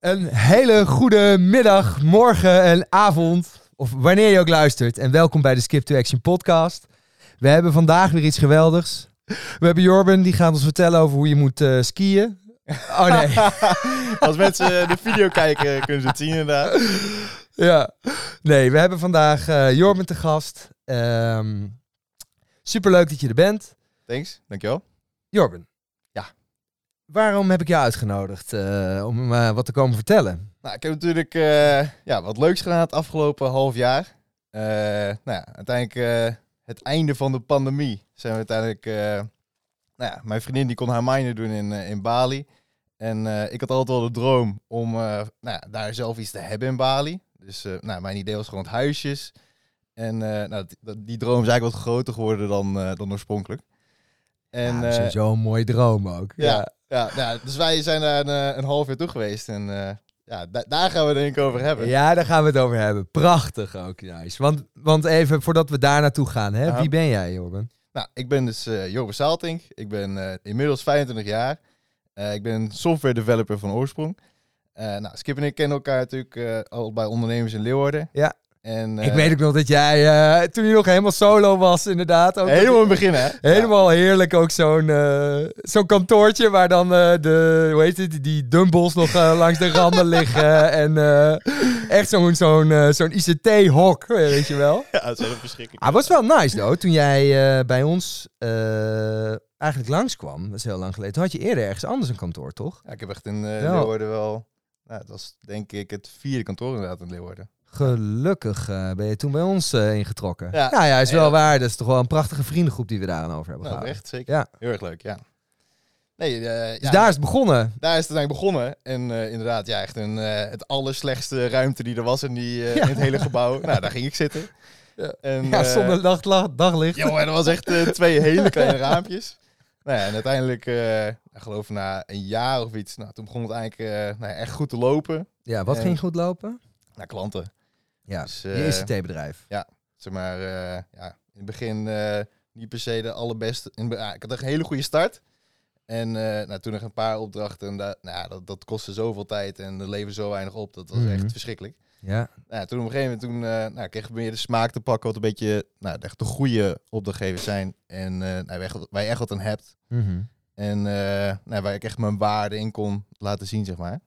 Een hele goede middag, morgen en avond. Of wanneer je ook luistert. En welkom bij de Skip to Action podcast. We hebben vandaag weer iets geweldigs. We hebben Jorben, die gaat ons vertellen over hoe je moet eh, skiën. Oh nee. Als mensen de video kijken, kunnen ze het zien inderdaad. ja. Nee, we hebben vandaag eh Jorben te gast. Ehm superleuk dat je er bent. Thanks, dankjewel. Jorben. Waarom heb ik jou uitgenodigd eh, om eh, wat te komen vertellen? Nou, ik heb natuurlijk eh, ja, wat leuks gedaan het afgelopen half jaar. Nou ja, uiteindelijk het einde van de pandemie zijn we uiteindelijk... nou ja, mijn vriendin die kon haar minor doen in, in Bali. En ik had altijd wel de droom om nou ja, daar zelf iets te hebben in Bali. Dus nou, mijn idee was gewoon het huisjes. En nou, die, die droom is eigenlijk wat groter geworden dan, dan oorspronkelijk. En, ja, sowieso een mooie droom ook. Ja, ja, nou, dus wij zijn daar een, eh, een half jaar toe geweest. En eh, ja, da- daar gaan we het denk ik over hebben. Ja, daar gaan we het over hebben. Prachtig ook, nice. Want, want even voordat we daar naartoe gaan, hè? Wie ben jij, Jorben? Nou, ik ben dus eh Jorbe Saaltink. Ik ben eh, inmiddels 25 jaar. Eh, ik ben software developer van oorsprong. Eh, nou, Skip en ik kennen elkaar natuurlijk eh, al bij ondernemers in Leeuwarden. Ja. En, eh, ik weet ook nog dat jij, eh, toen je nog helemaal solo was, inderdaad. Ook helemaal in het begin, hè? Helemaal heerlijk, ook zo'n eh, zo'n kantoortje waar dan eh, de, hoe heet het, die dumbbells nog eh, langs de randen liggen. En eh, echt zo'n zo'n eh, zo'n ICT-hok, weet je wel. Ja, dat is wel verschrikkelijk. Ah, was wel nice, though. Toen jij eh, bij ons eh, eigenlijk langskwam, dat is heel lang geleden, toen had je eerder ergens anders een kantoor, toch? Ja, ik heb echt in eh. Leeuwarden wel... Nou, dat was denk ik het vierde kantoor inderdaad in Leeuwarden. Gelukkig eh, ben je toen bij ons eh, ingetrokken. Ja, Ja. ja, is wel Ja. waar. Dat is toch wel een prachtige vriendengroep die we daar aan over hebben Nou, echt zeker. Ja. Heel erg leuk, ja. Nee, eh, Dus daar is het begonnen. daar is het eigenlijk begonnen. En inderdaad, ja, echt een, het allerslechtste ruimte die er was in, die, in het hele gebouw. nou, daar ging ik zitten. Ja. En, Ja, zonder dag, daglicht. Jongen, dat was echt twee hele kleine raampjes. Nou ja, en uiteindelijk, eh, ik geloof na een jaar of iets, nou, toen begon het eigenlijk nou, echt goed te lopen. Ja, wat En- ging goed lopen? Naar klanten. Ja, Dus, je eh, ICT-bedrijf. Zeg maar, eh, ja, in het begin eh, niet per se de allerbeste. In, ja, ik had een hele goede start. En nou, toen nog een paar opdrachten. En dat, nou, ja, dat, dat kostte zoveel tijd en er leverde zo weinig op. Dat was Mhm. echt verschrikkelijk. Ja. Nou, ja, toen op een gegeven moment toen, nou, kregen we meer de smaak te pakken. Wat een beetje nou, echt de goede opdrachtgevers zijn. En eh, nou, wij, echt- waar je echt wat aan hebt. Mhm. En nou, waar ik echt mijn waarde in kon laten zien, zeg maar.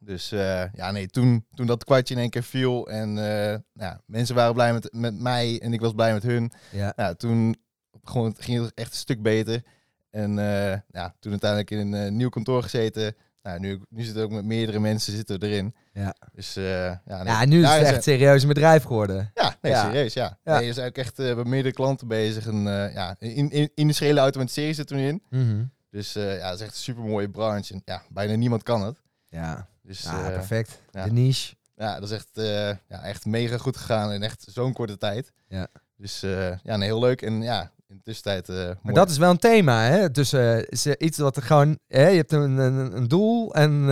Dus eh, ja, nee, toen, toen dat kwartje in één keer viel en eh, nou, ja, mensen waren blij met, met mij en ik was blij met hun. Ja. Nou, toen gewoon, ging het echt een stuk beter. En eh, ja, toen uiteindelijk in een nieuw kantoor gezeten. Nou, nu, nu zitten ook met meerdere mensen zitten erin. Ja. Dus ja, nee, ja, nu is het echt serieus een bedrijf geworden. ja, nee, Ja. serieus, ja. Ja. Nee, zijn ook echt met meerdere klanten bezig. En ja, in, in, industriële automatisering zitten we nu in. Mhm. Dus ja, het is echt een super mooie branche. En ja, bijna niemand kan het. Ja, Dus ja eh, perfect. ja. De niche. ja, dat is echt, eh, ja, echt mega goed gegaan in echt zo'n korte tijd. Ja. Dus eh, ja, nee, heel leuk. En ja, in de tussentijd. Maar dat is wel een thema, hè? Dus is, iets wat er gewoon... Hè, je hebt een, een, een doel en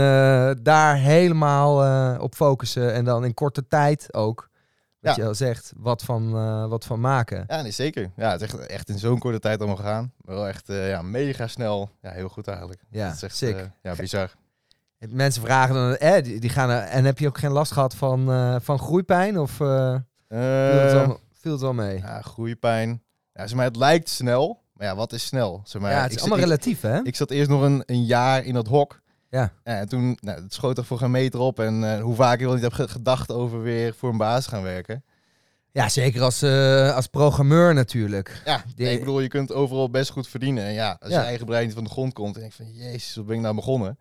daar helemaal op focussen. En dan in korte tijd ook, wat Ja. je al zegt, wat van, wat van maken. Ja, nee, zeker. Ja, het is echt, echt in zo'n korte tijd allemaal gegaan. Maar wel echt ja, mega snel. Ja, heel goed eigenlijk. Ja, dat is echt, sick. ja, bizar. Mensen vragen dan, eh, die, die gaan er, en heb je ook geen last gehad van, eh, van groeipijn? Of eh viel, het wel, viel het wel mee? ja, groeipijn. Ja, zeg maar, het lijkt snel. Maar ja, wat is snel? Zeg maar, ja, het is ik, allemaal ik, relatief, hè? ik zat eerst nog een, een jaar in dat hok. Ja. En toen nou, het schoot er voor geen meter op. En hoe vaak ik wel niet heb ge- gedacht over weer voor een baas gaan werken. Ja, zeker als, als programmeur natuurlijk. Ja, Die- ik bedoel, je kunt overal best goed verdienen. En ja, als Ja. je eigen brein niet van de grond komt en denk van, jezus, wat ben ik nou begonnen?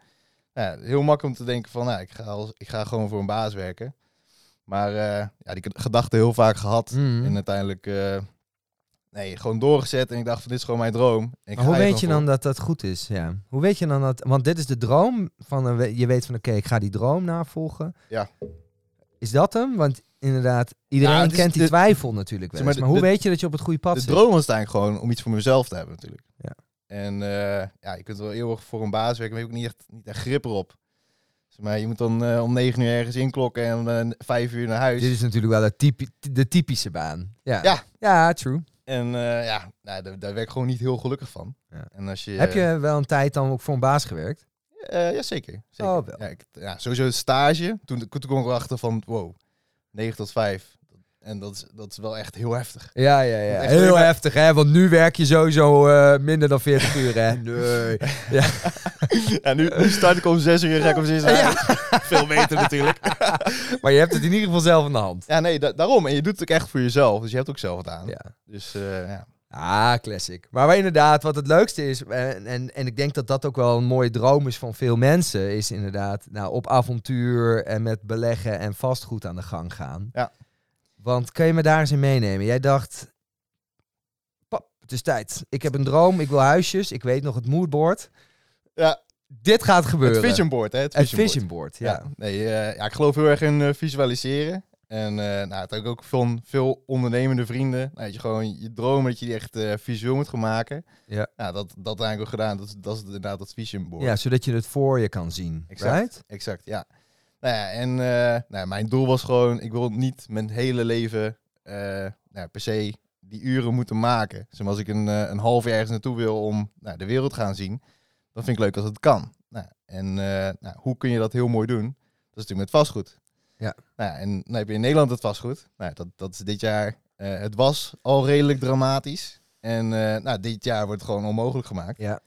Ja, heel makkelijk om te denken van, nou, ik ga, als, ik ga gewoon voor een baas werken. Maar eh, ja, die gedachte heel vaak gehad. Mhm. En uiteindelijk, eh, nee, gewoon doorgezet. En ik dacht van, dit is gewoon mijn droom. Ik Maar hoe weet je dan dat dat goed is? Ja. Hoe weet je dan dat? Want dit is de droom van een, je weet van oké, ik ga die droom navolgen. Ja. Is dat hem? Want inderdaad, iedereen is kent die de- twijfel natuurlijk wel. Zeg maar, de- hoe de- weet je dat je op het goede pad De zit? droom was uiteindelijk gewoon om iets voor mezelf te hebben natuurlijk. Ja. En eh, ja, je kunt wel eeuwig voor een baas werken, maar je hebt ook niet echt, niet echt grip erop. Maar je moet dan eh, om negen uur ergens inklokken en om eh, vijf uur naar huis. Dit is natuurlijk wel de, typi- de typische baan. Ja, Ja. ja true. En ja, nou, daar, daar werk ik gewoon niet heel gelukkig van. Ja. En als je, Heb je wel een tijd dan ook voor een baas gewerkt? Ja, zeker. zeker. Oh, wel. Ja, ik, ja, sowieso het stage. Toen, toen kwam ik erachter van, wow, 9 tot 5. En dat is, dat is wel echt heel heftig. Ja, ja, ja. Echt Heel heftig, hè? Want nu werk je sowieso eh, minder dan 40 uur, hè? Nee. Ja, nu, nu start ik om 6 uur en ga ik om 6 uur. Ja. Veel beter natuurlijk. Maar je hebt het in ieder geval zelf in de hand. Ja, nee, da- daarom. En je doet het ook echt voor jezelf. Dus je hebt ook zelf wat aan. Ja. Dus eh, ja. Ah, classic. Maar inderdaad, wat het leukste is, en, en, en ik denk dat dat ook wel een mooie droom is van veel mensen, is inderdaad nou, op avontuur en met beleggen en vastgoed aan de gang gaan. Ja. Want kan je me daar eens in meenemen? Jij dacht, pap, het is tijd. Ik heb een droom, ik wil huisjes, ik weet nog het moodboard. ja, Dit gaat gebeuren. het vision board, hè? Het Het vision, board. board, ja. Ja, nee, eh, ja, ik geloof heel erg in eh, visualiseren. En eh nou, het heb ik ook van veel ondernemende vrienden. Nou, dat je gewoon je dromen dat je die echt visueel moet gaan maken. Ja. Nou, dat, dat eigenlijk ook gedaan. Dat, is- dat is inderdaad het vision board. Ja, zodat je het voor je kan zien. Exact. Right? Exact, ja. Nou ja, en eh, nou, mijn doel was gewoon, ik wil niet mijn hele leven eh, nou, per se die uren moeten maken. Dus als ik een, eh, een half jaar ergens naartoe wil om nou, de wereld te gaan zien, dan vind ik leuk als het kan. Nou, en nou, hoe kun je dat heel mooi doen? Dat is natuurlijk met vastgoed. Ja. Nou, ja, en dan heb je in Nederland het vastgoed. Nou, dat, dat is dit jaar, het was al redelijk dramatisch. En nou, dit jaar wordt het gewoon onmogelijk gemaakt. Ja.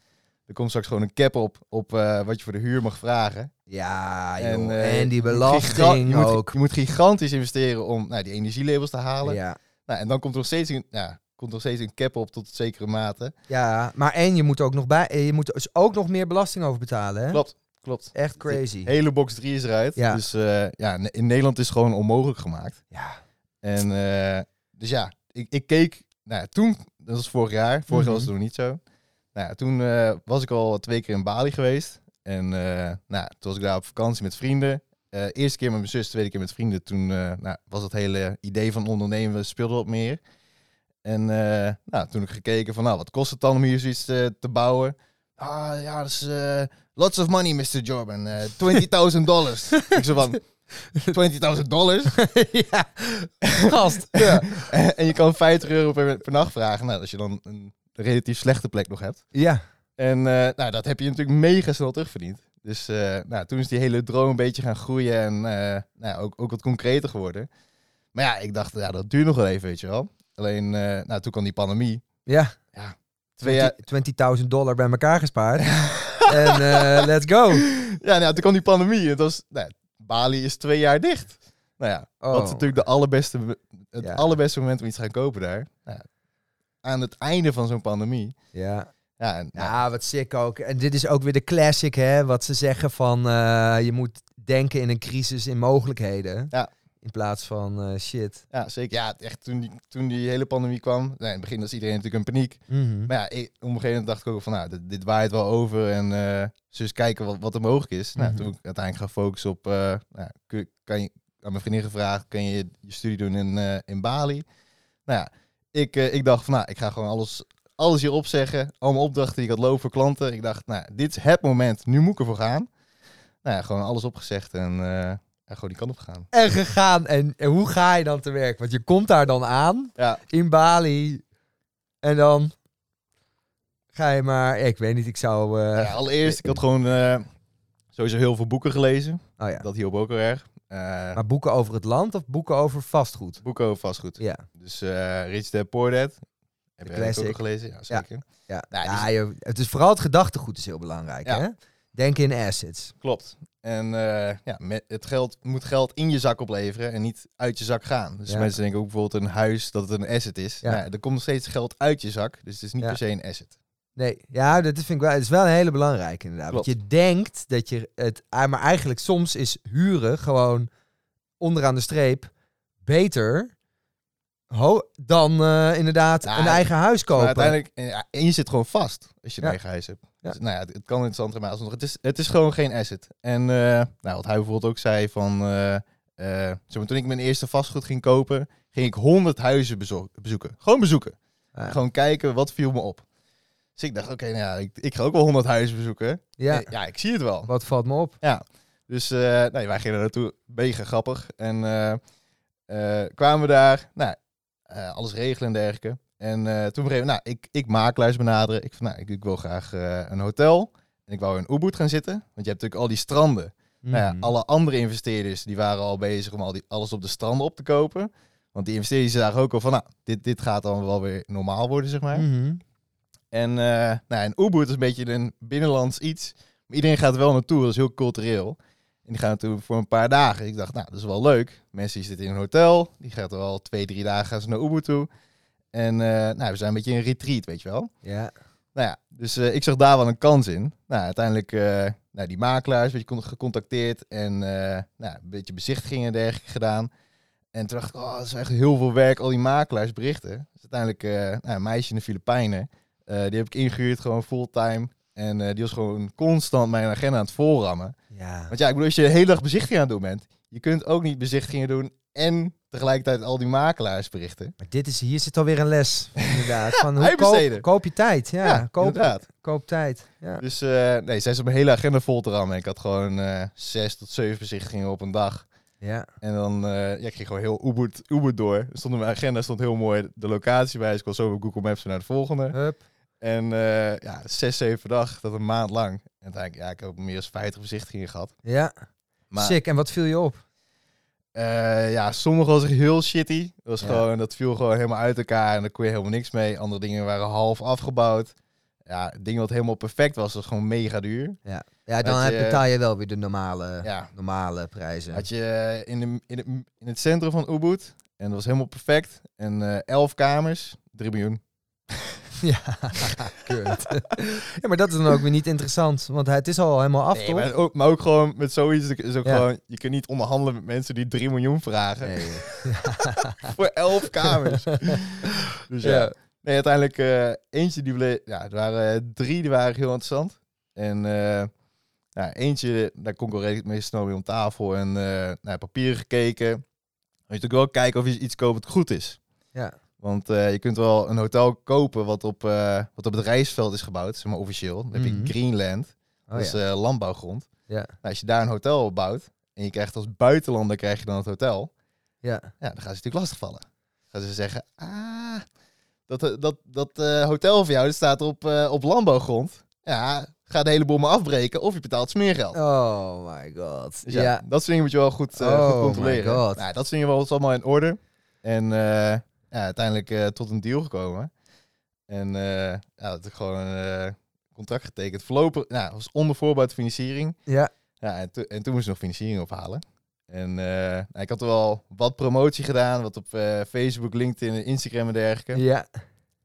Er komt straks gewoon een cap op, op eh, wat je voor de huur mag vragen. Ja, joh. En, En, eh, die belasting je moet, ook. Je moet gigantisch investeren om nou, die energielabels te halen. Ja. Nou, en dan komt er nog steeds een, ja, komt nog steeds een cap op tot zekere mate. ja, maar en je moet ook nog bij, eh, je moet dus ook nog meer belasting over betalen, hè? Klopt, klopt. Echt crazy. De hele box 3 is eruit. Ja. Dus eh, ja, in Nederland is het gewoon onmogelijk gemaakt. Ja. En dus dus ja, ik, ik keek, nou toen, dat was vorig jaar, vorig jaar was Mhm. het nog niet zo. Nou ja, toen eh, was ik al twee keer in Bali geweest. En eh, nou, toen was ik daar op vakantie met vrienden. Eh eerste keer met mijn zus, tweede keer met vrienden. Toen nou, was het hele idee van ondernemen speelde wat meer. En nou, toen heb ik gekeken van, nou, wat kost het dan om hier zoiets te, te bouwen? Ah, ja, dat is lots of money, Mr. Jordan. Eh 20.000 dollars. ik zo van, 20.000 dollars? ja, gast. ja. En, en je kan 50 euro per, per nacht vragen. Nou, als je dan een relatief slechte plek nog hebt. Ja, En eh, nou, dat heb je natuurlijk mega snel terugverdiend. Dus eh, nou, toen is die hele droom een beetje gaan groeien en eh, nou, ja, ook, ook wat concreter geworden. Maar ja, ik dacht, ja, dat duurt nog wel even, weet je wel. Alleen, nou, toen kwam die pandemie. ja. Twee jaar, 20.000 dollar bij elkaar gespaard. en let's go. ja, nou, toen kwam die pandemie. Het was, nou, Bali is twee jaar dicht. Nou ja, Oh. dat is natuurlijk de allerbeste, het Ja. allerbeste moment om iets te gaan kopen daar. Nou, ja, aan het einde van zo'n pandemie. Ja. Ja, en, nou, ja, wat sick ook. En dit is ook weer de classic, hè. Wat ze zeggen van, eh, je moet denken in een crisis in mogelijkheden. Ja. In plaats van eh, shit. Ja, zeker. Ja, echt toen die, toen die hele pandemie kwam. Nou, in het begin was iedereen natuurlijk in paniek. Mhm. Maar ja, ik, op een gegeven moment dacht ik ook van, nou, dit, dit waait wel over. En eh dus eens kijken wat, wat er mogelijk is. Nou, Mhm. toen ik uiteindelijk gaan focussen op, nou, kun, kan je, aan mijn vriendin gevraagd, kan je je studie doen in, in Bali? Nou ja, ik, eh, ik dacht van, nou, ik ga gewoon alles, alles hier opzeggen. Allemaal opdrachten die ik had lopen voor klanten. Ik dacht, nou, dit is het moment, nu moet ik ervoor gaan. Nou ja, gewoon alles opgezegd en eh, ja, gewoon die kant op gegaan. En gegaan. En, en hoe ga je dan te werk? Want je komt daar dan aan. Ja, in Bali. En dan ga je maar, ik weet niet, ik zou. eh, ja, allereerst, ik had gewoon sowieso heel veel boeken gelezen. oh ja. Dat hielp ook heel erg. Eh, Maar boeken over het land of boeken over vastgoed? boeken over vastgoed. Ja, Dus eh Rich Dad Poor Dad. Heb De jij ook classic. al gelezen? Ja, zeker. ja. Nou, ja die joh, het is vooral het gedachtegoed is heel belangrijk. Ja. Hè? Denken in assets. Klopt. En eh, ja, met het geld moet geld in je zak opleveren en niet uit je zak gaan. Dus Ja. mensen denken ook bijvoorbeeld een huis dat het een asset is. Ja. Ja. er komt nog steeds geld uit je zak, dus het is niet Ja. per se een asset. Nee, ja, dat vind ik wel. Het is wel een hele belangrijke inderdaad. Want je denkt dat je het, ah, maar eigenlijk soms is huren gewoon onderaan de streep beter ho- dan eh, inderdaad Ja, een eigen huis Maar kopen. uiteindelijk, en, ja, en je zit gewoon vast als je een Ja. eigen huis hebt. Ja. Dus, nou ja, het, kan interessant zijn, maar alsnog, het is, het is gewoon geen asset. En eh, nou, wat hij bijvoorbeeld ook zei van, eh, eh, toen ik mijn eerste vastgoed ging kopen, ging ik 100 huizen bezo- bezoeken. Gewoon bezoeken. Ja. Gewoon kijken, wat viel me op. Dus ik dacht, oké, nou ja, ik, ik ga ook wel 100 huizen bezoeken. ja, Eh, ja, ik zie het wel. wat valt me op? Ja, dus eh, nee, wij gingen er naartoe. Mega grappig. En eh, kwamen we daar, nou, alles regelen en dergelijke. En toen begreep ik, nou, ik, ik makelaars benaderen. Ik van, nou, ik, ik wil graag een hotel. En ik wou in Ubud gaan zitten, want je hebt natuurlijk al die stranden. Nou ja, Mhm. alle andere investeerders die waren al bezig om al die, alles op de stranden op te kopen. Want die investeerders zagen ook al van, nou, dit, dit gaat dan wel weer normaal worden, zeg maar. Mhm. En uh, nou, en Ubud is een beetje een binnenlands iets. Maar iedereen gaat wel naartoe, dat is heel cultureel. En die gaan naartoe voor een paar dagen. Ik dacht, nou, dat is wel leuk. Mensen zitten in een hotel, die gaat er wel twee, drie dagen gaan ze naar Ubud toe. En uh, nou, we zijn een beetje een retreat, weet je wel. Ja. Nou ja, dus uh, ik zag daar wel een kans in. Nou, uiteindelijk uh, nou, die makelaars, weet je, gecontacteerd en nou, een beetje bezichtigingen en dergelijke gedaan. En toen dacht ik, oh, dat is echt heel veel werk, al die makelaars berichten. Dus uiteindelijk nou, een meisje in de Filipijnen, die heb ik ingehuurd, gewoon fulltime. En uh, die was gewoon constant mijn agenda aan het volrammen. Ja. Want ja, ik bedoel, als je de hele dag bezichtigingen aan het doen bent, je kunt ook niet bezichtigingen doen en tegelijkertijd al die makelaars berichten. Maar dit is, hier zit alweer een les, inderdaad. Van hoe koop, koop je tijd? Ja, Ja, koop, inderdaad. koop tijd. Ja. Dus uh, nee, zij is op mijn hele agenda vol te rammen. Ik had gewoon uh, zes tot zeven bezichtigingen op een dag. Ja. En dan, uh, ja, ik ging gewoon heel Ubud, Ubud door. Er stond in mijn agenda stond heel mooi de locatie bij. Dus ik kon zo op Google Maps naar de volgende. Hup. En uh, ja, zes, zeven dag, dat een maand lang. En uiteindelijk, ja, ik heb meer dan 50 bezichtigingen gehad. Ja. Maar, Sick. En wat viel je op? Uh, ja, sommige was heel shitty. Dat, was Ja. gewoon, dat viel gewoon helemaal uit elkaar en daar kon je helemaal niks mee. Andere dingen waren half afgebouwd. Ja, dingen wat helemaal perfect was, was gewoon mega duur. Ja, ja dan je- betaal je wel weer de normale, Ja. normale prijzen. Had je eh, in, de, in, het, in het centrum van Ubud. En dat was helemaal perfect. En eh, elf kamers, 3 miljoen. Ja, kut. ja, maar dat is dan ook weer niet interessant, want het is al helemaal af, Nee, toch? maar, ook, maar ook gewoon met zoiets is ook Ja. gewoon, je kunt niet onderhandelen met mensen die 3 miljoen vragen Nee. voor 11 kamers. dus ja. Ja. Nee, uiteindelijk eh, eentje die bleef, ja, er waren eh, drie die waren heel interessant. En eh, ja, eentje, daar kon ik al redelijk mee snel mee om tafel en naar papieren gekeken. Maar je natuurlijk wel kijken of je iets koopt wat goed is. Ja. Want eh, je kunt wel een hotel kopen wat op, eh, wat op het reisveld is gebouwd, zeg maar officieel. Dan heb Mhm. je Greenland, Oh, dat is ja. eh, landbouwgrond. Ja. Nou, als je daar een hotel op bouwt en je krijgt als buitenlander krijg je dan het hotel, ja. ja, dan gaan ze natuurlijk lastigvallen. Dan gaan ze zeggen, ah, dat, dat, dat hotel van jou dat staat op, op landbouwgrond. Ja, ga de hele boel maar afbreken of je betaalt smeergeld. Oh my god. Dus ja, ja. dat soort dingen moet je wel goed, Oh goed controleren. my God. Nou, dat soort dingen was allemaal in orde. En ja, uiteindelijk eh, tot een deal gekomen. En eh ja, dat ik gewoon een eh, contract getekend. Voorlopig, nou, was onder voorbouw financiering. Ja. Ja, en, to- en toen moest ik nog financiering ophalen. En nou, ik had er wel wat promotie gedaan, wat op Facebook, LinkedIn en Instagram en dergelijke. Ja.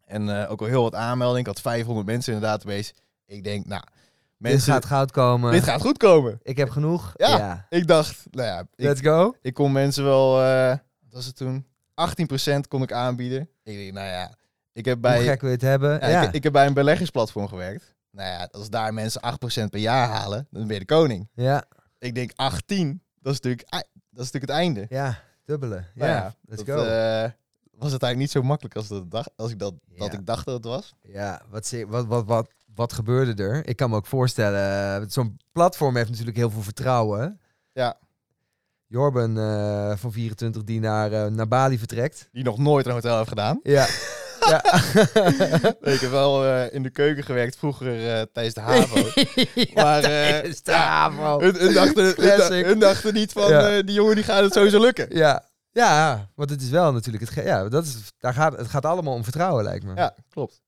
En ook al heel wat aanmeldingen. Ik had 500 mensen in de database. Ik denk, nou, Dit mensen, gaat goud komen. dit gaat goed komen. Ik heb genoeg. Ja. ja. Ik dacht, nou ja, ik, Let's go. ik kon mensen wel, wat was het toen? 18% kon ik aanbieden. Ik denk, nou ja, ik heb Hoe bij, gek wil je het hebben? ja, Ja. Ik, ik heb bij een beleggersplatform gewerkt. Nou ja, als daar mensen 8% per jaar halen, dan ben je de koning. ja. Ik denk 18, dat is natuurlijk, dat is natuurlijk het einde. Ja. Dubbele. Nou Ja. Let's dat, go. eh, was het eigenlijk niet zo makkelijk als, dat dacht, als ik dat, dat Ja. ik dacht dat het was. Ja, wat, wat, wat, wat, wat gebeurde er? Ik kan me ook voorstellen, eh, zo'n platform heeft natuurlijk heel veel vertrouwen. Ja. Jorben eh, van 24 die naar, eh, naar Bali vertrekt. Die nog nooit een hotel heeft gedaan. Ja. ja. ik heb wel eh, in de keuken gewerkt vroeger tijdens de HAVO. maar tijdens de HAVO. hun, hun dachten, hun, Classic. hun dachten niet van, Ja. die jongen die gaat het sowieso lukken. Ja. Ja, want het is wel natuurlijk, het, ja, dat is, daar gaat, het gaat allemaal om vertrouwen lijkt me. Ja, klopt.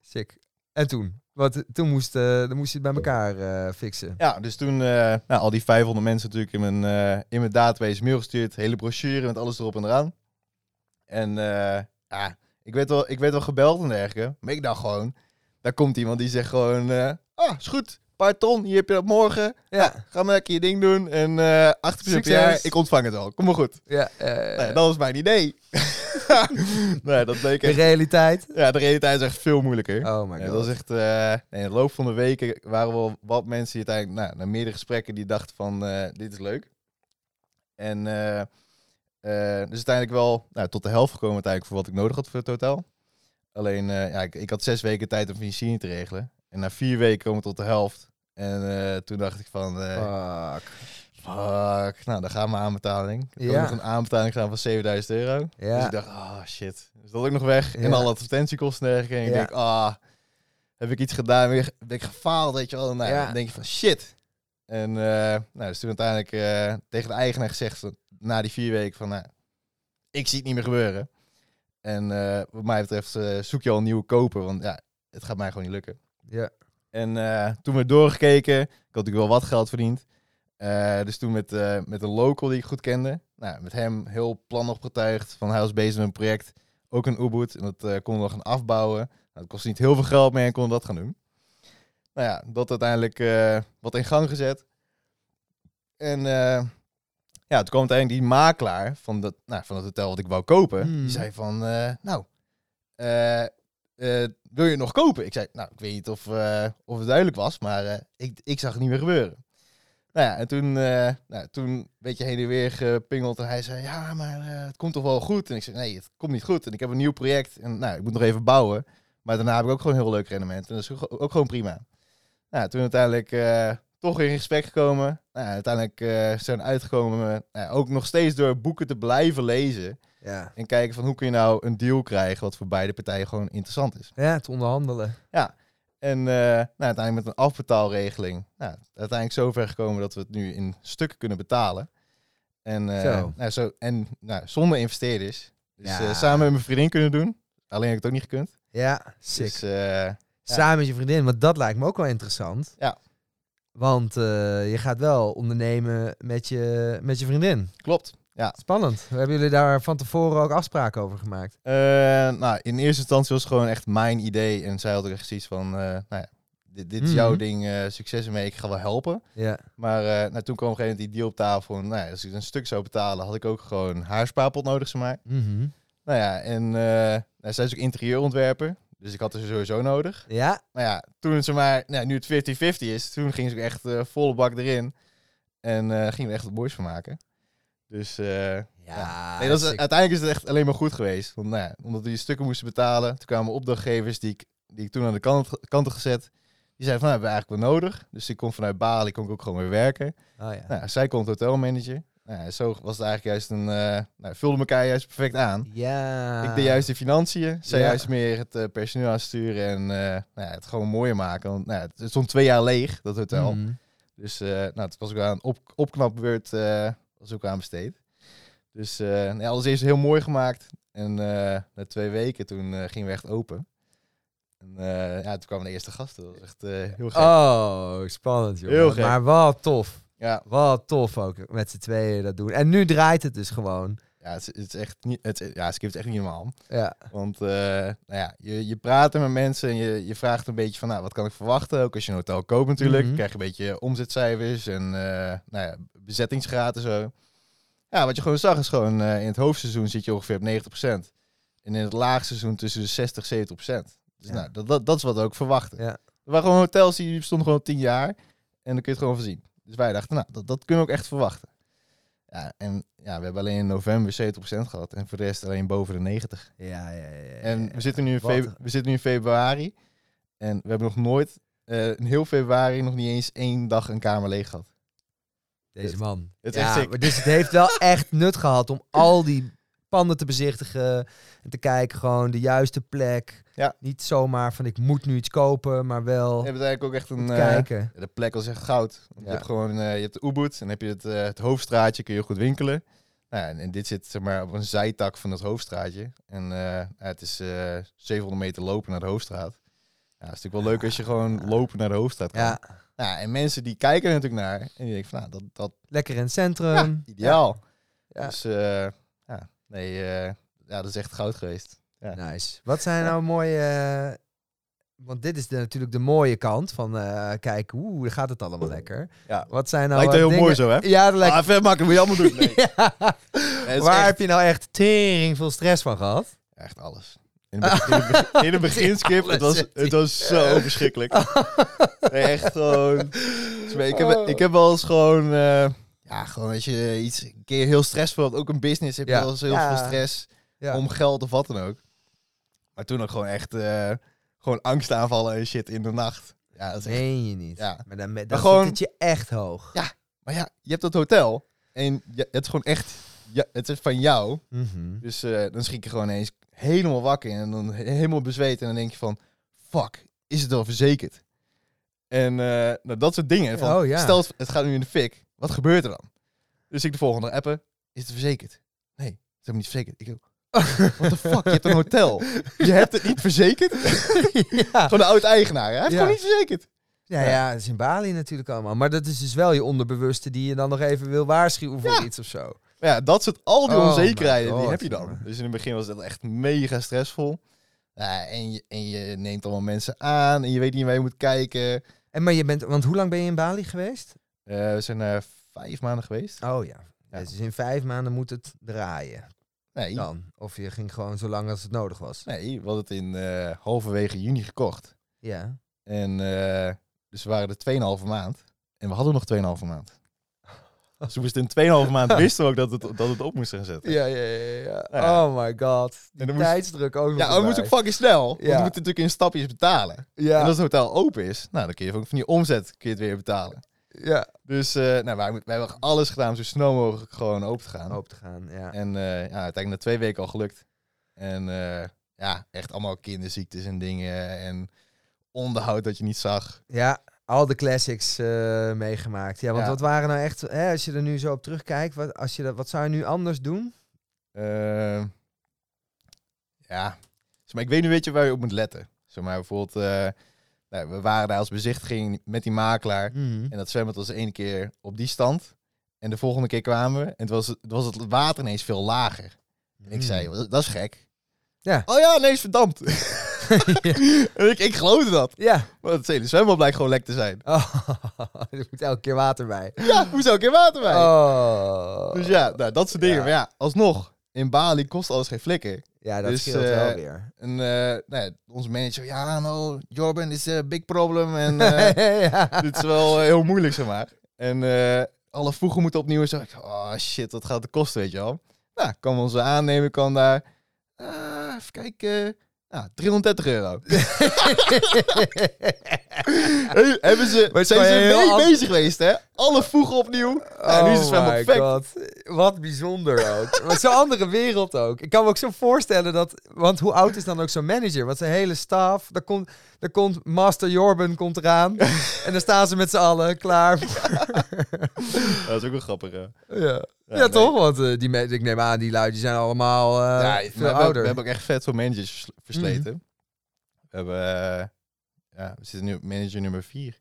Sick. En toen? Want toen moest, dan moest je het bij elkaar eh, fixen. Ja, dus toen eh, nou, al die 500 mensen natuurlijk in mijn, in mijn database mail gestuurd. Hele brochure met alles erop en eraan. En ja, ik werd, wel, ik werd wel gebeld en dergelijke. Maar ik dacht gewoon, daar komt iemand die zegt gewoon... ah, is goed, paar ton, hier heb je dat morgen. Ja. Ga maar lekker je ding doen. En eh 8% per Succes. jaar, ik ontvang het wel. Kom maar goed. Ja, Nou ja, dat was mijn idee. nee, dat bleek de realiteit. Ja, de realiteit is echt veel moeilijker. Oh my Ja, god. dat is echt, eh, in de loop van de weken waren wel wat mensen die uiteindelijk, nou, na meerdere gesprekken, die dachten van, eh, dit is leuk. En eh, dus uiteindelijk wel nou, tot de helft gekomen uiteindelijk voor wat ik nodig had voor het hotel. Alleen, ja, ik, ik had zes weken tijd om financiering te regelen. En na vier weken komen we tot de helft. En toen dacht ik van, Fuck. Fuck, nou, dan gaan we aanbetaling. Ik Ja. nog een aanbetaling gedaan van 7000 euro. Dus Ja. ik dacht, ah shit, is dat ook nog weg? En Ja. alle advertentiekosten en dergelijke. En ik denk, ah, heb ik iets gedaan, weer ben ik gefaald, weet je wel. Nou, Ja. Dan denk je van shit. En eh, nou, dus toen uiteindelijk eh, tegen de eigenaar gezegd, na die vier weken, van nou, ik zie het niet meer gebeuren. En eh, wat mij betreft zoek je al een nieuwe koper, want ja, het gaat mij gewoon niet lukken. Ja. En toen we doorgekeken, ik had natuurlijk wel wat geld verdiend. Eh, dus toen met, eh, met een local die ik goed kende. Nou, met hem heel plan opgetuigd. Van hij was bezig met een project. Ook een Ubud. En dat eh konden we gaan afbouwen. Nou, dat kostte niet heel veel geld meer en konden we dat gaan doen. Nou ja, dat uiteindelijk wat in gang gezet. En ja, toen kwam uiteindelijk die makelaar van, dat, nou, van het hotel wat ik wou kopen. Hmm. Die zei van, nou, wil je het nog kopen? Ik zei, nou, ik weet niet of, of het duidelijk was, maar ik, ik zag het niet meer gebeuren. Nou ja, en toen, eh nou, toen een beetje heen en weer gepingeld en hij zei, ja, maar eh, het komt toch wel goed? En ik zei, nee, het komt niet goed. En ik heb een nieuw project en nou, ik moet nog even bouwen. Maar daarna heb ik ook gewoon een heel leuk rendement en dat is ook, gewoon prima. Nou, toen uiteindelijk eh, toch in gesprek gekomen. Nou, uiteindelijk zijn we uitgekomen, nou, ook nog steeds door boeken te blijven lezen. Ja. En kijken van hoe kun je nou een deal krijgen wat voor beide partijen gewoon interessant is. ja, het onderhandelen. En eh, nou, uiteindelijk met een afbetaalregeling. Nou, uiteindelijk zover gekomen dat we het nu in stukken kunnen betalen. En, eh, Zo. Nou, zo, en nou, zonder investeerders. Dus Ja. eh, samen met mijn vriendin kunnen doen. Alleen heb ik het ook niet gekund. Ja, sick. Dus Samen met je vriendin, want dat lijkt me ook wel interessant. Ja. Want je gaat wel ondernemen met je, met je vriendin. klopt. Ja. Spannend. Hebben jullie daar van tevoren ook afspraken over gemaakt? Eh, nou, in eerste instantie was het gewoon echt mijn idee. En zij had ook echt zoiets van, eh, nou ja, dit, dit is jouw Mhm. ding, eh, succes ermee, ik ga wel helpen. Ja. Maar nou, toen kwam op een gegeven moment die deal op tafel. En, nou ja, als ik een stuk zou betalen, had ik ook gewoon haar spaarpot nodig, zeg maar. Mhm. Nou ja, en nou, zij is ook interieurontwerper. Dus ik had er sowieso nodig. Ja. Maar ja, toen het zeg maar, nou, nu het 50-50 is, toen ging ze ook echt volle bak erin. En gingen we echt wat moois van maken. Dus eh, Ja. nee, dat is, uiteindelijk is het echt alleen maar goed geweest. Want, nou ja, omdat we die stukken moesten betalen, toen kwamen opdrachtgevers die ik, die ik toen aan de kant, kant had gezet. Die zeiden van, nou, hebben we eigenlijk wel nodig. Dus ik kon vanuit Bali kon ik ook gewoon weer werken. Oh, ja. Nou, zij kon het hotelmanager. Nou, ja, zo was het eigenlijk juist een... eh nou, vulde elkaar juist perfect aan. ja. Ik deed juist de financiën. Zij Ja. juist meer het eh, personeel aansturen en eh, nou ja, het gewoon mooier maken. Want nou ja, het stond twee jaar leeg, dat hotel. Mhm. Dus eh, nou, het was ook aan op, opknapbeurt eh was ook aan besteed. Dus ja, alles eerst heel mooi gemaakt. En eh, na twee weken toen eh, gingen we echt open. En ja, toen kwamen de eerste gasten. Dat was echt heel gek. Oh, spannend joh. Heel gek. Maar wat tof. Ja, Wat tof ook met z'n tweeën dat doen. En nu draait het dus gewoon. Ja, het, is- het is echt niet, het, ja, Skip is echt niet normaal. Ja. Want eh, nou ja, je, je praat er met mensen en je, je vraagt een beetje van, nou, wat kan ik verwachten? Ook als je een hotel koopt natuurlijk, Mhm. krijg je een beetje omzetcijfers en eh, nou ja, bezettingsgraad en zo. Ja, wat je gewoon zag is gewoon, eh, in het hoofdseizoen zit je ongeveer op 90%. En in het laagseizoen tussen de 60 en 70%. Dus Ja. nou, dat, dat, dat is wat we ook verwachten. Ja. Er waren gewoon hotels die bestonden gewoon 10 jaar en dan kun je het gewoon voorzien. Dus wij dachten, nou, dat, dat kunnen we ook echt verwachten. Ja, en ja, we hebben alleen in november 70% gehad en voor de rest alleen boven de 90. Ja, ja, ja. ja, En we zitten, nu in we zitten nu in februari. En we hebben nog nooit, eh, in heel februari, nog niet eens één dag een kamer leeg gehad. Deze man. Het is ja, maar dus het heeft wel echt nut gehad om al die panden te bezichtigen. En te kijken gewoon de juiste plek. Ja. Niet zomaar van ik moet nu iets kopen, maar wel Je hebt eigenlijk ook echt een... eh, kijken. de plek was echt goud. Ja. Je hebt gewoon eh, je hebt de Ubud en heb je het, eh, het hoofdstraatje, kun je goed winkelen. Nou, en, en dit zit zeg maar, op een zijtak van het hoofdstraatje. En het is eh 700 meter lopen naar de hoofdstraat. Ja, het is natuurlijk wel leuk als je gewoon lopen naar de hoofdstraat kan. Ja, Nou, en mensen die kijken er natuurlijk naar. En die denken van, nou, dat, dat lekker in het centrum. ja, ideaal. Ja. Dus ja, nee, eh, ja, dat is echt goud geweest. Ja. Nice. Wat zijn nou mooie... eh, want dit is de, natuurlijk de mooie kant van eh kijk, oeh, daar gaat het allemaal lekker. Ja. Wat zijn nou Lijkt heel mooi zo, hè? Ja, dat lijkt... Ah, vet makkelijk, moet je allemaal doen. Nee. Ja. Waar echt- heb je nou echt tering veel stress van gehad? Echt alles. In het begin, in het in het begin, Skip, het was, het was zo verschrikkelijk. Nee, echt gewoon... Ik heb, ik heb wel eens gewoon... eh, ja, gewoon als je iets een keer heel stressvol hebt, ook een business, heb je Ja. wel eens heel Ja. veel stress Ja. om geld of wat dan ook. Maar toen ook gewoon echt eh, gewoon angstaanvallen en shit in de nacht. Ja, dat is echt... Meen je niet. Ja. Maar dan, dan Maar zit gewoon- het je echt hoog. Ja. Maar ja, je hebt dat hotel en je, het is gewoon echt... Ja, het is van jou. Mhm. Dus eh, dan schrik je gewoon eens helemaal wakker en dan he- helemaal bezweet. En dan denk je van, fuck, is het wel verzekerd? En eh, nou, dat soort dingen. Van, Oh, ja. Stel, het gaat nu in de fik. Wat gebeurt er dan? Dus ik de volgende appen. Is het verzekerd? Nee, het is helemaal niet verzekerd. Ik what the fuck? Je hebt een hotel. Je hebt het niet verzekerd? ja. Gewoon de oud-eigenaar. Hij heeft Ja. gewoon niet verzekerd. Ja, ja, dat is in Bali natuurlijk allemaal. Maar dat is dus wel je onderbewuste die je dan nog even wil waarschuwen voor Ja. iets of zo. Maar ja, dat soort al die Oh onzekerheden, die heb je dan. Dus in het begin was het echt mega stressvol. Ja, en, je, en je neemt allemaal mensen aan en je weet niet waar je moet kijken. En maar je bent, want hoe lang ben je in Bali geweest? Eh, we zijn er vijf maanden geweest. Oh ja. Ja. Dus in vijf maanden moet het draaien Nee, dan. Of je ging gewoon zo lang als het nodig was. nee we hadden het in eh, halverwege juni gekocht. Ja. En eh, dus we waren er 2,5 maand. En we hadden nog 2,5 maand. Dus toen het in 2,5 maand wisten we ook dat het, dat het op moest gaan zetten. Ja, ja, ja, ja. Oh my god. Moest- tijdsdruk ook nog Ja, we moeten ook fucking snel. Want Ja. we moeten natuurlijk in stapjes betalen. Ja, En als het hotel open is, nou, dan kun je van die omzet kun je het weer betalen. Ja. Dus eh, nou, wij, wij hebben alles gedaan om zo snel mogelijk gewoon open te gaan. Hoop te gaan, ja. En eh, ja, uiteindelijk na twee weken al gelukt. En eh, ja, echt allemaal kinderziektes en dingen. En onderhoud dat je niet zag. Ja, al de classics meegemaakt. Ja, want Ja. wat waren nou echt, hè, als je er nu zo op terugkijkt, wat, als je dat, wat zou je nu anders doen? Eh, ja, maar ik weet nu weet je waar je op moet letten. Zeg maar bijvoorbeeld, nou, we waren daar als bezichtiging met die makelaar. Mhm. En dat zwembad was de ene keer op die stand. En de volgende keer kwamen we en het was, het was het water ineens veel lager. En ik zei, "Wat- dat is gek. Ja. Oh ja, nee, is verdampt. ik, ik geloofde dat. Ja. Maar het hele zwembad blijkt gewoon lek te zijn. Oh, er moet elke keer water bij. Ja, hoezo een keer water bij? Oh. Dus ja, nou, dat soort dingen. Ja. Maar ja, alsnog, in Bali kost alles geen flikker. Ja, dat Dus, scheelt wel eh, weer. En nou ja, onze manager, ja, no, Jorben is een big problem. En eh, ja. dit is wel heel moeilijk, zeg maar. En alle voegen moeten opnieuw. En zo, oh shit, wat gaat het kosten, weet je wel. Nou, kan onze aannemer kan daar, even kijken, nou, 330 euro. Hey, hebben ze, Maar zijn ze mee bezig geweest, hè? Alle voegen opnieuw. Ja, nu is het zwembad Oh perfect. God. Wat bijzonder ook. Maar zo'n andere wereld ook. Ik kan me ook zo voorstellen dat... Want hoe oud is dan ook zo'n manager? Want zijn hele staf... Daar komt, daar komt Master Jorben komt eraan. en dan staan ze met z'n allen klaar. Dat is ook wel grappig, hè? ja, ja, nee. toch? Want eh, die, ik neem aan, die lui die zijn allemaal eh, Ja, veel we, ouder. we hebben ook echt vet veel managers vers- versleten. We hebben, eh, ja, we zitten nu op manager nummer 4.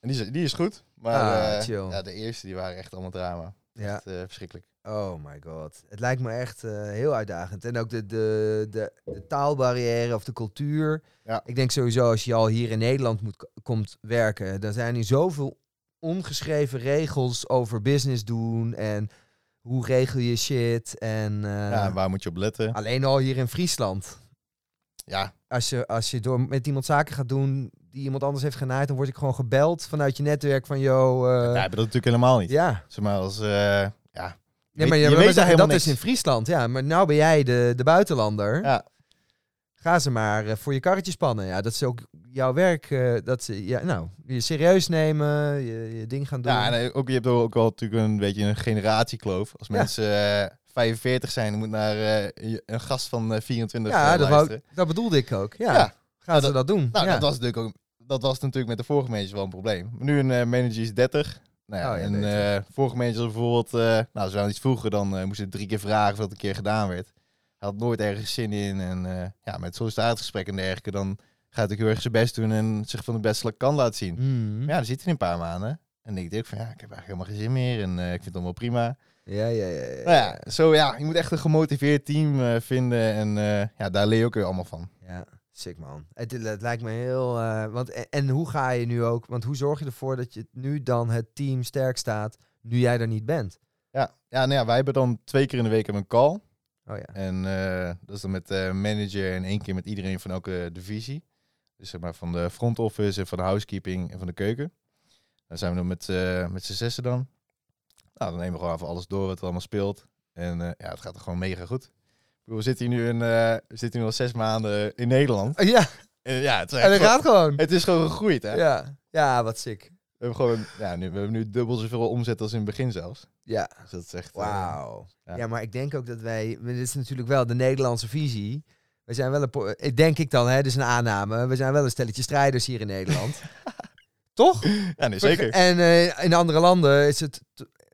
En die is, die is goed. Maar Ah, eh, ja, de eerste die waren echt allemaal drama. ja. Echt, eh, verschrikkelijk. Oh my god. Het lijkt me echt eh, heel uitdagend. En ook de, de, de, de taalbarrière of de cultuur. Ja. Ik denk sowieso als je al hier in Nederland moet, komt werken, dan zijn er zoveel ongeschreven regels over business doen en hoe regel je shit. En ja, waar moet je op letten? alleen al hier in Friesland. Ja, Als je, als je door met iemand zaken gaat doen die iemand anders heeft genaaid, dan word ik gewoon gebeld vanuit je netwerk van yo. wij hebben dat natuurlijk helemaal niet. ja. Zeg maar als, eh, ja, Nee, maar je, weet dat- dat is in Friesland, ja. Maar nou ben jij de, de buitenlander. Ja. Ga ze maar eh, voor je karretje spannen. Ja, dat is ook jouw werk. dat ze, ja, nou, je serieus nemen, je, je ding gaan doen. Ja, en ook, je hebt ook wel natuurlijk een beetje een generatiekloof. Als Ja. mensen eh, 45 zijn, moet naar je- een gast van eh, 24 ja dat, wou, bedoelde ik ook. Ja, Ja. gaan ze dat- dat doen. Nou, ja. dat, was natuurlijk ook, dat was natuurlijk met de vorige manager wel een probleem. Nu een eh, manager is 30. Nou ja, Oh ja, en eh, vorige manager bijvoorbeeld, eh nou, ze iets vroeger, dan eh, moest je drie keer vragen of dat een keer gedaan werd. Hij had nooit ergens zin in. En ja, met sollicitatiegesprek en dergelijke, dan gaat hij heel erg zijn best doen en zich van de beste kan laten zien. Mm. Maar ja, dan zit hij een paar maanden. En dan denk ik van ja, ik heb eigenlijk helemaal geen zin meer en ik vind het allemaal prima. ja, ja, ja. ja, Nou ja, zo ja, je moet echt een gemotiveerd team vinden en ja, daar leer je ook weer allemaal van. Ja, sick man. Het, het lijkt me heel... eh, want, en, en hoe ga je nu ook... Want hoe zorg je ervoor dat je nu dan het team sterk staat, nu jij er niet bent? Ja, ja, nou ja, wij hebben dan twee keer in de week een call. Oh ja. En eh, dat is dan met de manager en één keer met iedereen van elke divisie. Dus zeg maar van de front office en van de housekeeping en van de keuken. Dan zijn we dan met, eh, met z'n zessen dan. Nou, dan nemen we gewoon even alles door wat er allemaal speelt. En eh, ja, het gaat er gewoon mega goed. We zitten hier nu, eh, we zitten nu al zes maanden in Nederland. Ja, En ja, het is, en dat gaat gewoon. het is gewoon gegroeid, hè? Ja, ja, wat sick. We hebben gewoon, ja, nu, we hebben nu dubbel zoveel omzet als in het begin zelfs. Ja, Dus dat is echt... eh, wauw. ja. Ja. maar ik denk ook dat wij... Dit is natuurlijk wel de Nederlandse visie. We zijn wel een, eh, denk ik dan, hè, dus een aanname. We zijn wel een stelletje strijders hier in Nederland. Toch? Ja, nee, zeker. En in andere landen is het,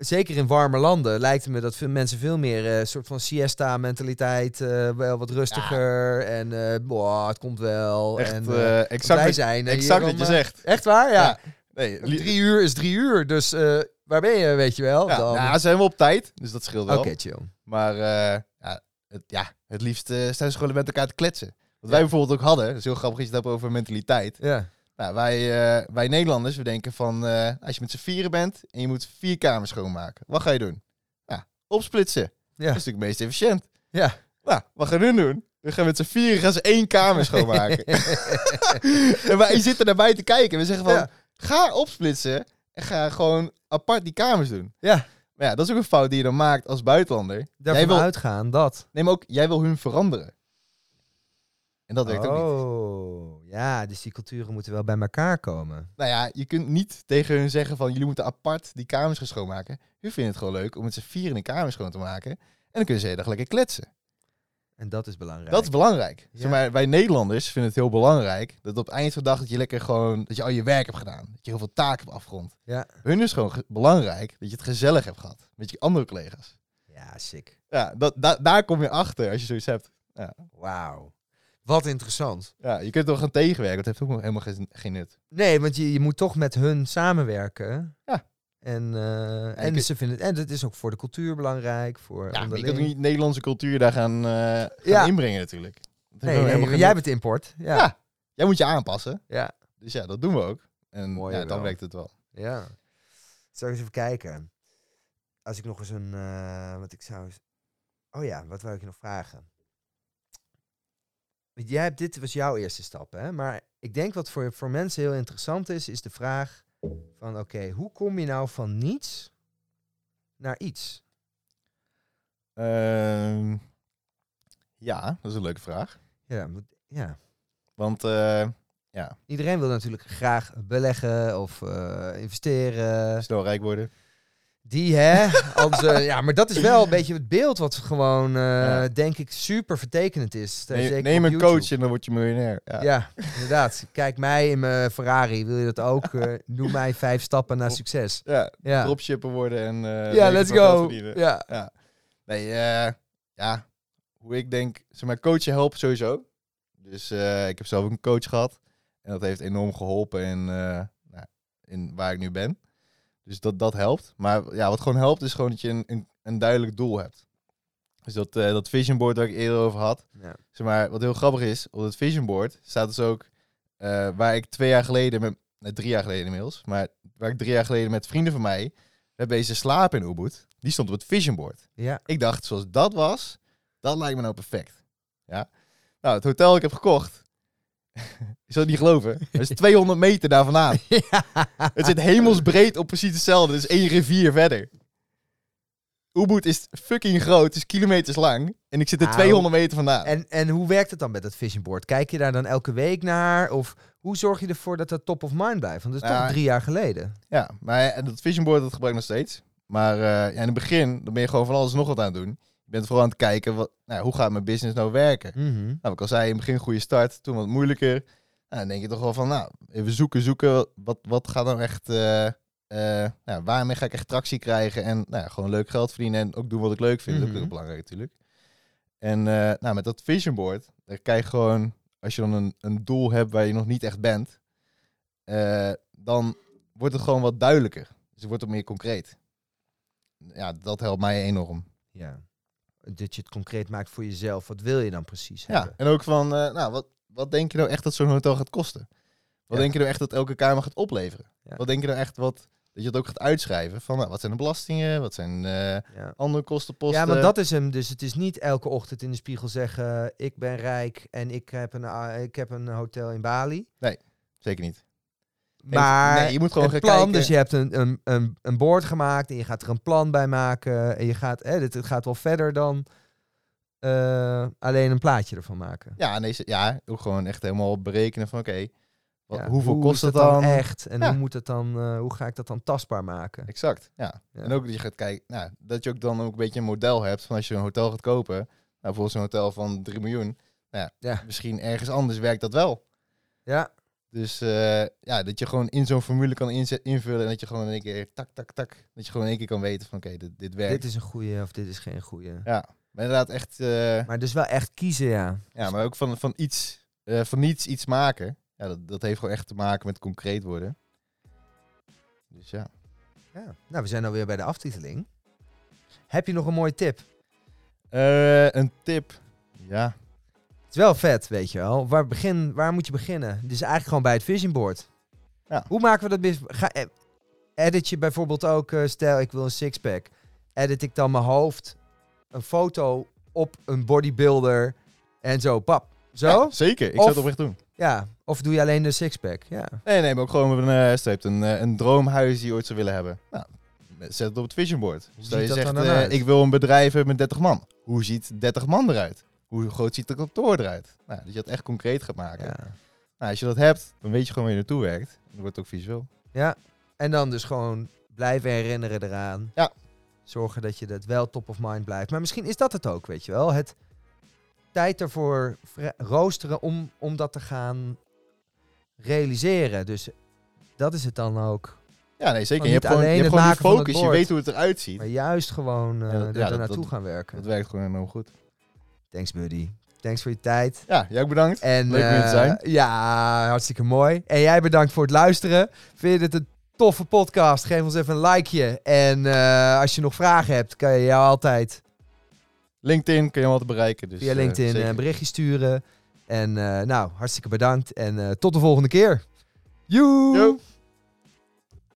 zeker in warme landen, lijkt het me dat veel mensen veel meer een soort van siesta-mentaliteit, eh, wel wat rustiger en eh boah, het komt wel. Echt en, eh, eh, exact, wij zijn eh, exact wat je eh, zegt. Echt waar? Ja. Ja. Nee, Drie uur is drie uur, dus eh, waar ben je, weet je wel? ja, Dan- nou, zijn we op tijd, dus dat scheelt Oké, wel. chill. Maar eh, ja, het, ja, het liefst eh staan ze gewoon met elkaar te kletsen. Wat wij bijvoorbeeld ook hadden, dat is heel grappig dat je het hebt over mentaliteit. Ja. Nou, wij, eh, wij Nederlanders, we denken van, eh, als je met z'n vieren bent en je moet vier kamers schoonmaken, wat ga je doen? Ja, opsplitsen. Ja. Dat is natuurlijk het meest efficiënt. Ja. Nou, wat gaan we nu doen? We gaan met z'n vieren gaan ze één kamer schoonmaken. en wij zitten daarbij te kijken. We zeggen van, Ja. ga opsplitsen en ga gewoon apart die kamers doen. Ja. Maar ja, dat is ook een fout die je dan maakt als buitenlander. Daarvan Jij wil, uitgaan dat. neem ook, jij wil hun veranderen. En dat werkt ook niet. Ja, dus die culturen moeten wel bij elkaar komen. Nou ja, je kunt niet tegen hun zeggen van jullie moeten apart die kamers gaan schoonmaken. Hun vinden het gewoon leuk om met z'n vieren een kamer schoon te maken. En dan kunnen ze de hele dag lekker kletsen. En dat is belangrijk. Dat is belangrijk. Ja. Zeg maar, wij Nederlanders vinden het heel belangrijk dat op het eind van de dag dat je lekker gewoon, dat je al je werk hebt gedaan. Dat je heel veel taken hebt afgerond. Ja. Hun is gewoon ge- belangrijk dat je het gezellig hebt gehad met je andere collega's. Ja, sick. Ja, dat, da- daar kom je achter als je zoiets hebt. Wauw. Wat interessant. Ja, je kunt toch gaan tegenwerken, dat heeft ook nog helemaal geen, geen nut. Nee, want je, je moet toch met hun samenwerken. Ja. En, eh, en ze vinden het, en het is ook voor de cultuur belangrijk. Voor Ja, je kunt niet Nederlandse cultuur daar gaan, eh, gaan Ja. inbrengen natuurlijk. Dat Nee, jij bent import. Ja. Ja. Jij moet je aanpassen. Ja. Dus ja, dat doen we ook. En Mooi ja, dan wel. werkt het wel. Ja. Zal ik eens even kijken. Als ik nog eens een... eh, wat ik zou... Oh ja, wat wil ik je nog vragen? Jij hebt, dit was jouw eerste stap, hè? Maar ik denk wat voor, voor mensen heel interessant is, is de vraag van... Oké, hoe kom je nou van niets naar iets? Ehm, ja, dat is een leuke vraag. Ja, ja. Want eh, ja, Iedereen wil natuurlijk graag beleggen of eh, investeren. snel rijk worden. Die, hè? Als, eh, ja, maar dat is wel een beetje het beeld wat gewoon, eh, Ja. denk ik, super vertekenend is. Neem, Zeker neem op een coach en dan word je miljonair. Ja. Ja. inderdaad. Kijk mij in mijn Ferrari. Wil je dat ook? Eh, noem mij vijf stappen naar succes. Ja, Ja, dropshipper worden en eh, ja let's go. verdienen. Ja. Nee, eh, ja, hoe ik denk, zeg maar, coachen helpt sowieso. Dus eh, ik heb zelf ook een coach gehad. En dat heeft enorm geholpen in, eh, nou, in waar ik nu ben. Dus dat, dat helpt. Maar ja, wat gewoon helpt is gewoon dat je een, een, een duidelijk doel hebt. Dus dat, eh, dat vision board waar ik eerder over had. Ja. Zeg maar, wat heel grappig is, op het vision board staat dus ook eh, waar ik twee jaar geleden, met, nee, drie jaar geleden inmiddels, maar waar ik drie jaar geleden met vrienden van mij hebben deze slapen in Ubud, die stond op het vision board. Ja. Ik dacht, zoals dat was, dat lijkt me nou perfect. Ja. Nou, het hotel ik heb gekocht, je zou het niet geloven, het is 200 meter daar vandaan. Het zit hemelsbreed op precies hetzelfde, dus één rivier verder. Ubud is fucking groot, het is kilometers lang. En ik zit er Auw. 200 meter vandaan. En, en hoe werkt het dan met dat vision board? Kijk je daar dan elke week naar? Of hoe zorg je ervoor dat dat top of mind blijft? Want dat is Ja. toch drie jaar geleden. Ja, maar en dat vision board dat gebruik ik nog steeds. Maar eh, ja, in het begin dan ben je gewoon van alles nog wat aan het doen. Bent vooral aan het kijken, wat, nou, hoe gaat mijn business nou werken? Mhm. Nou, ik al zei, in het begin goede start, toen wat moeilijker. Nou, dan denk je toch wel van, nou, even zoeken, zoeken. Wat, wat gaat nou echt, eh, nou, waarmee ga ik echt tractie krijgen? En nou, gewoon leuk geld verdienen en ook doen wat ik leuk vind. Dat is ook Mhm. belangrijk natuurlijk. En eh, nou, met dat vision board, daar kijk je gewoon, als je dan een, een doel hebt waar je nog niet echt bent, dan wordt het gewoon wat duidelijker. Dus het wordt ook meer concreet. Ja, dat helpt mij enorm. Ja. Dat je het concreet maakt voor jezelf. Wat wil je dan precies Ja, hebben? en ook van, eh, nou, wat, wat denk je nou echt dat zo'n hotel gaat kosten? Wat Ja. denk je nou echt dat elke kamer gaat opleveren? Ja. Wat denk je nou echt wat, dat je het ook gaat uitschrijven? Van, nou, wat zijn de belastingen? Wat zijn eh, Ja. andere kostenposten? Ja, want dat is hem. Dus het is niet elke ochtend in de spiegel zeggen: Ik ben rijk en ik heb een, ah, ik heb een hotel in Bali. Zeker niet. Maar nee, je moet gewoon gaan plan, kijken. dus je hebt een, een, een, een board gemaakt en je gaat er een plan bij maken. En je gaat, hè, dit, het gaat wel verder dan eh, alleen een plaatje ervan maken. Ja, nee, ja, ook gewoon echt helemaal berekenen van, oké, Ja, hoeveel hoe kost het dan? echt? En Ja. hoe moet het dan, eh, hoe ga ik dat dan tastbaar maken? Exact, ja. Ja. En ook dat je gaat kijken, nou, dat je ook dan ook een beetje een model hebt van als je een hotel gaat kopen, nou, bijvoorbeeld zo'n hotel van 3 miljoen, Nou misschien ergens anders werkt dat wel. Ja, Dus eh, ja, dat je gewoon in zo'n formule kan invullen en dat je gewoon in één keer tak, tak, tak. Dat je gewoon in één keer kan weten van oké, dit, dit werkt. dit is een goeie of dit is geen goeie. Ja, maar inderdaad echt, eh, Maar dus wel echt kiezen, ja. ja, maar ook van, van iets, eh, van niets iets maken. Ja, dat, dat heeft gewoon echt te maken met concreet worden. Dus ja. ja. Nou, we zijn alweer bij de aftiteling. Heb je nog een mooie tip? Een tip. Ja. Het is wel vet, weet je wel. Waar, begin, waar moet je beginnen? Is eigenlijk gewoon bij het vision board. Ja. Hoe maken we dat? bis- Ga, eh, edit je bijvoorbeeld ook, eh, stel ik wil een sixpack. Edit ik dan mijn hoofd, een foto op een bodybuilder en zo, pap. Zo? Ja, Ja. zeker, ik Of- zou het oprecht doen. Of doe je alleen de sixpack? Ja. Nee, nee, maar ook gewoon een, uh, streep, een, eh, een droomhuis die je ooit zou willen hebben. Nou, zet het op het vision board. Stel je zegt, eh, ik wil een bedrijf hebben met 30 man. Hoe ziet 30 man eruit? Hoe groot ziet de kantoor eruit? Nou, dat je dat echt concreet gaat maken. ja. Nou, als je dat hebt, dan weet je gewoon waar je naartoe werkt. Dan wordt het ook visueel. Ja. En dan dus gewoon blijven herinneren eraan. Ja. Zorgen dat je dat wel top of mind blijft. Maar misschien is dat het ook, weet je wel. Het tijd ervoor roosteren om, om dat te gaan realiseren. Dus dat is het dan ook. Ja, nee, zeker. Je hebt gewoon, je hebt het gewoon die het focus. Je weet hoe het eruit ziet. Maar juist gewoon Ja, dat- ja, dat- naartoe dat- gaan werken. Dat werkt gewoon enorm goed. Thanks buddy. Thanks voor je tijd. Ja, jij ook bedankt. En, Leuk om hier te eh, zijn. Ja, hartstikke mooi. En jij bedankt voor het luisteren. Vind je dit een toffe podcast? Geef ons even een likeje. En eh, als je nog vragen hebt, kan je jou altijd LinkedIn kun je hem altijd bereiken. Dus, via eh, LinkedIn een berichtje sturen. En nou, hartstikke bedankt. En tot de volgende keer. Joe!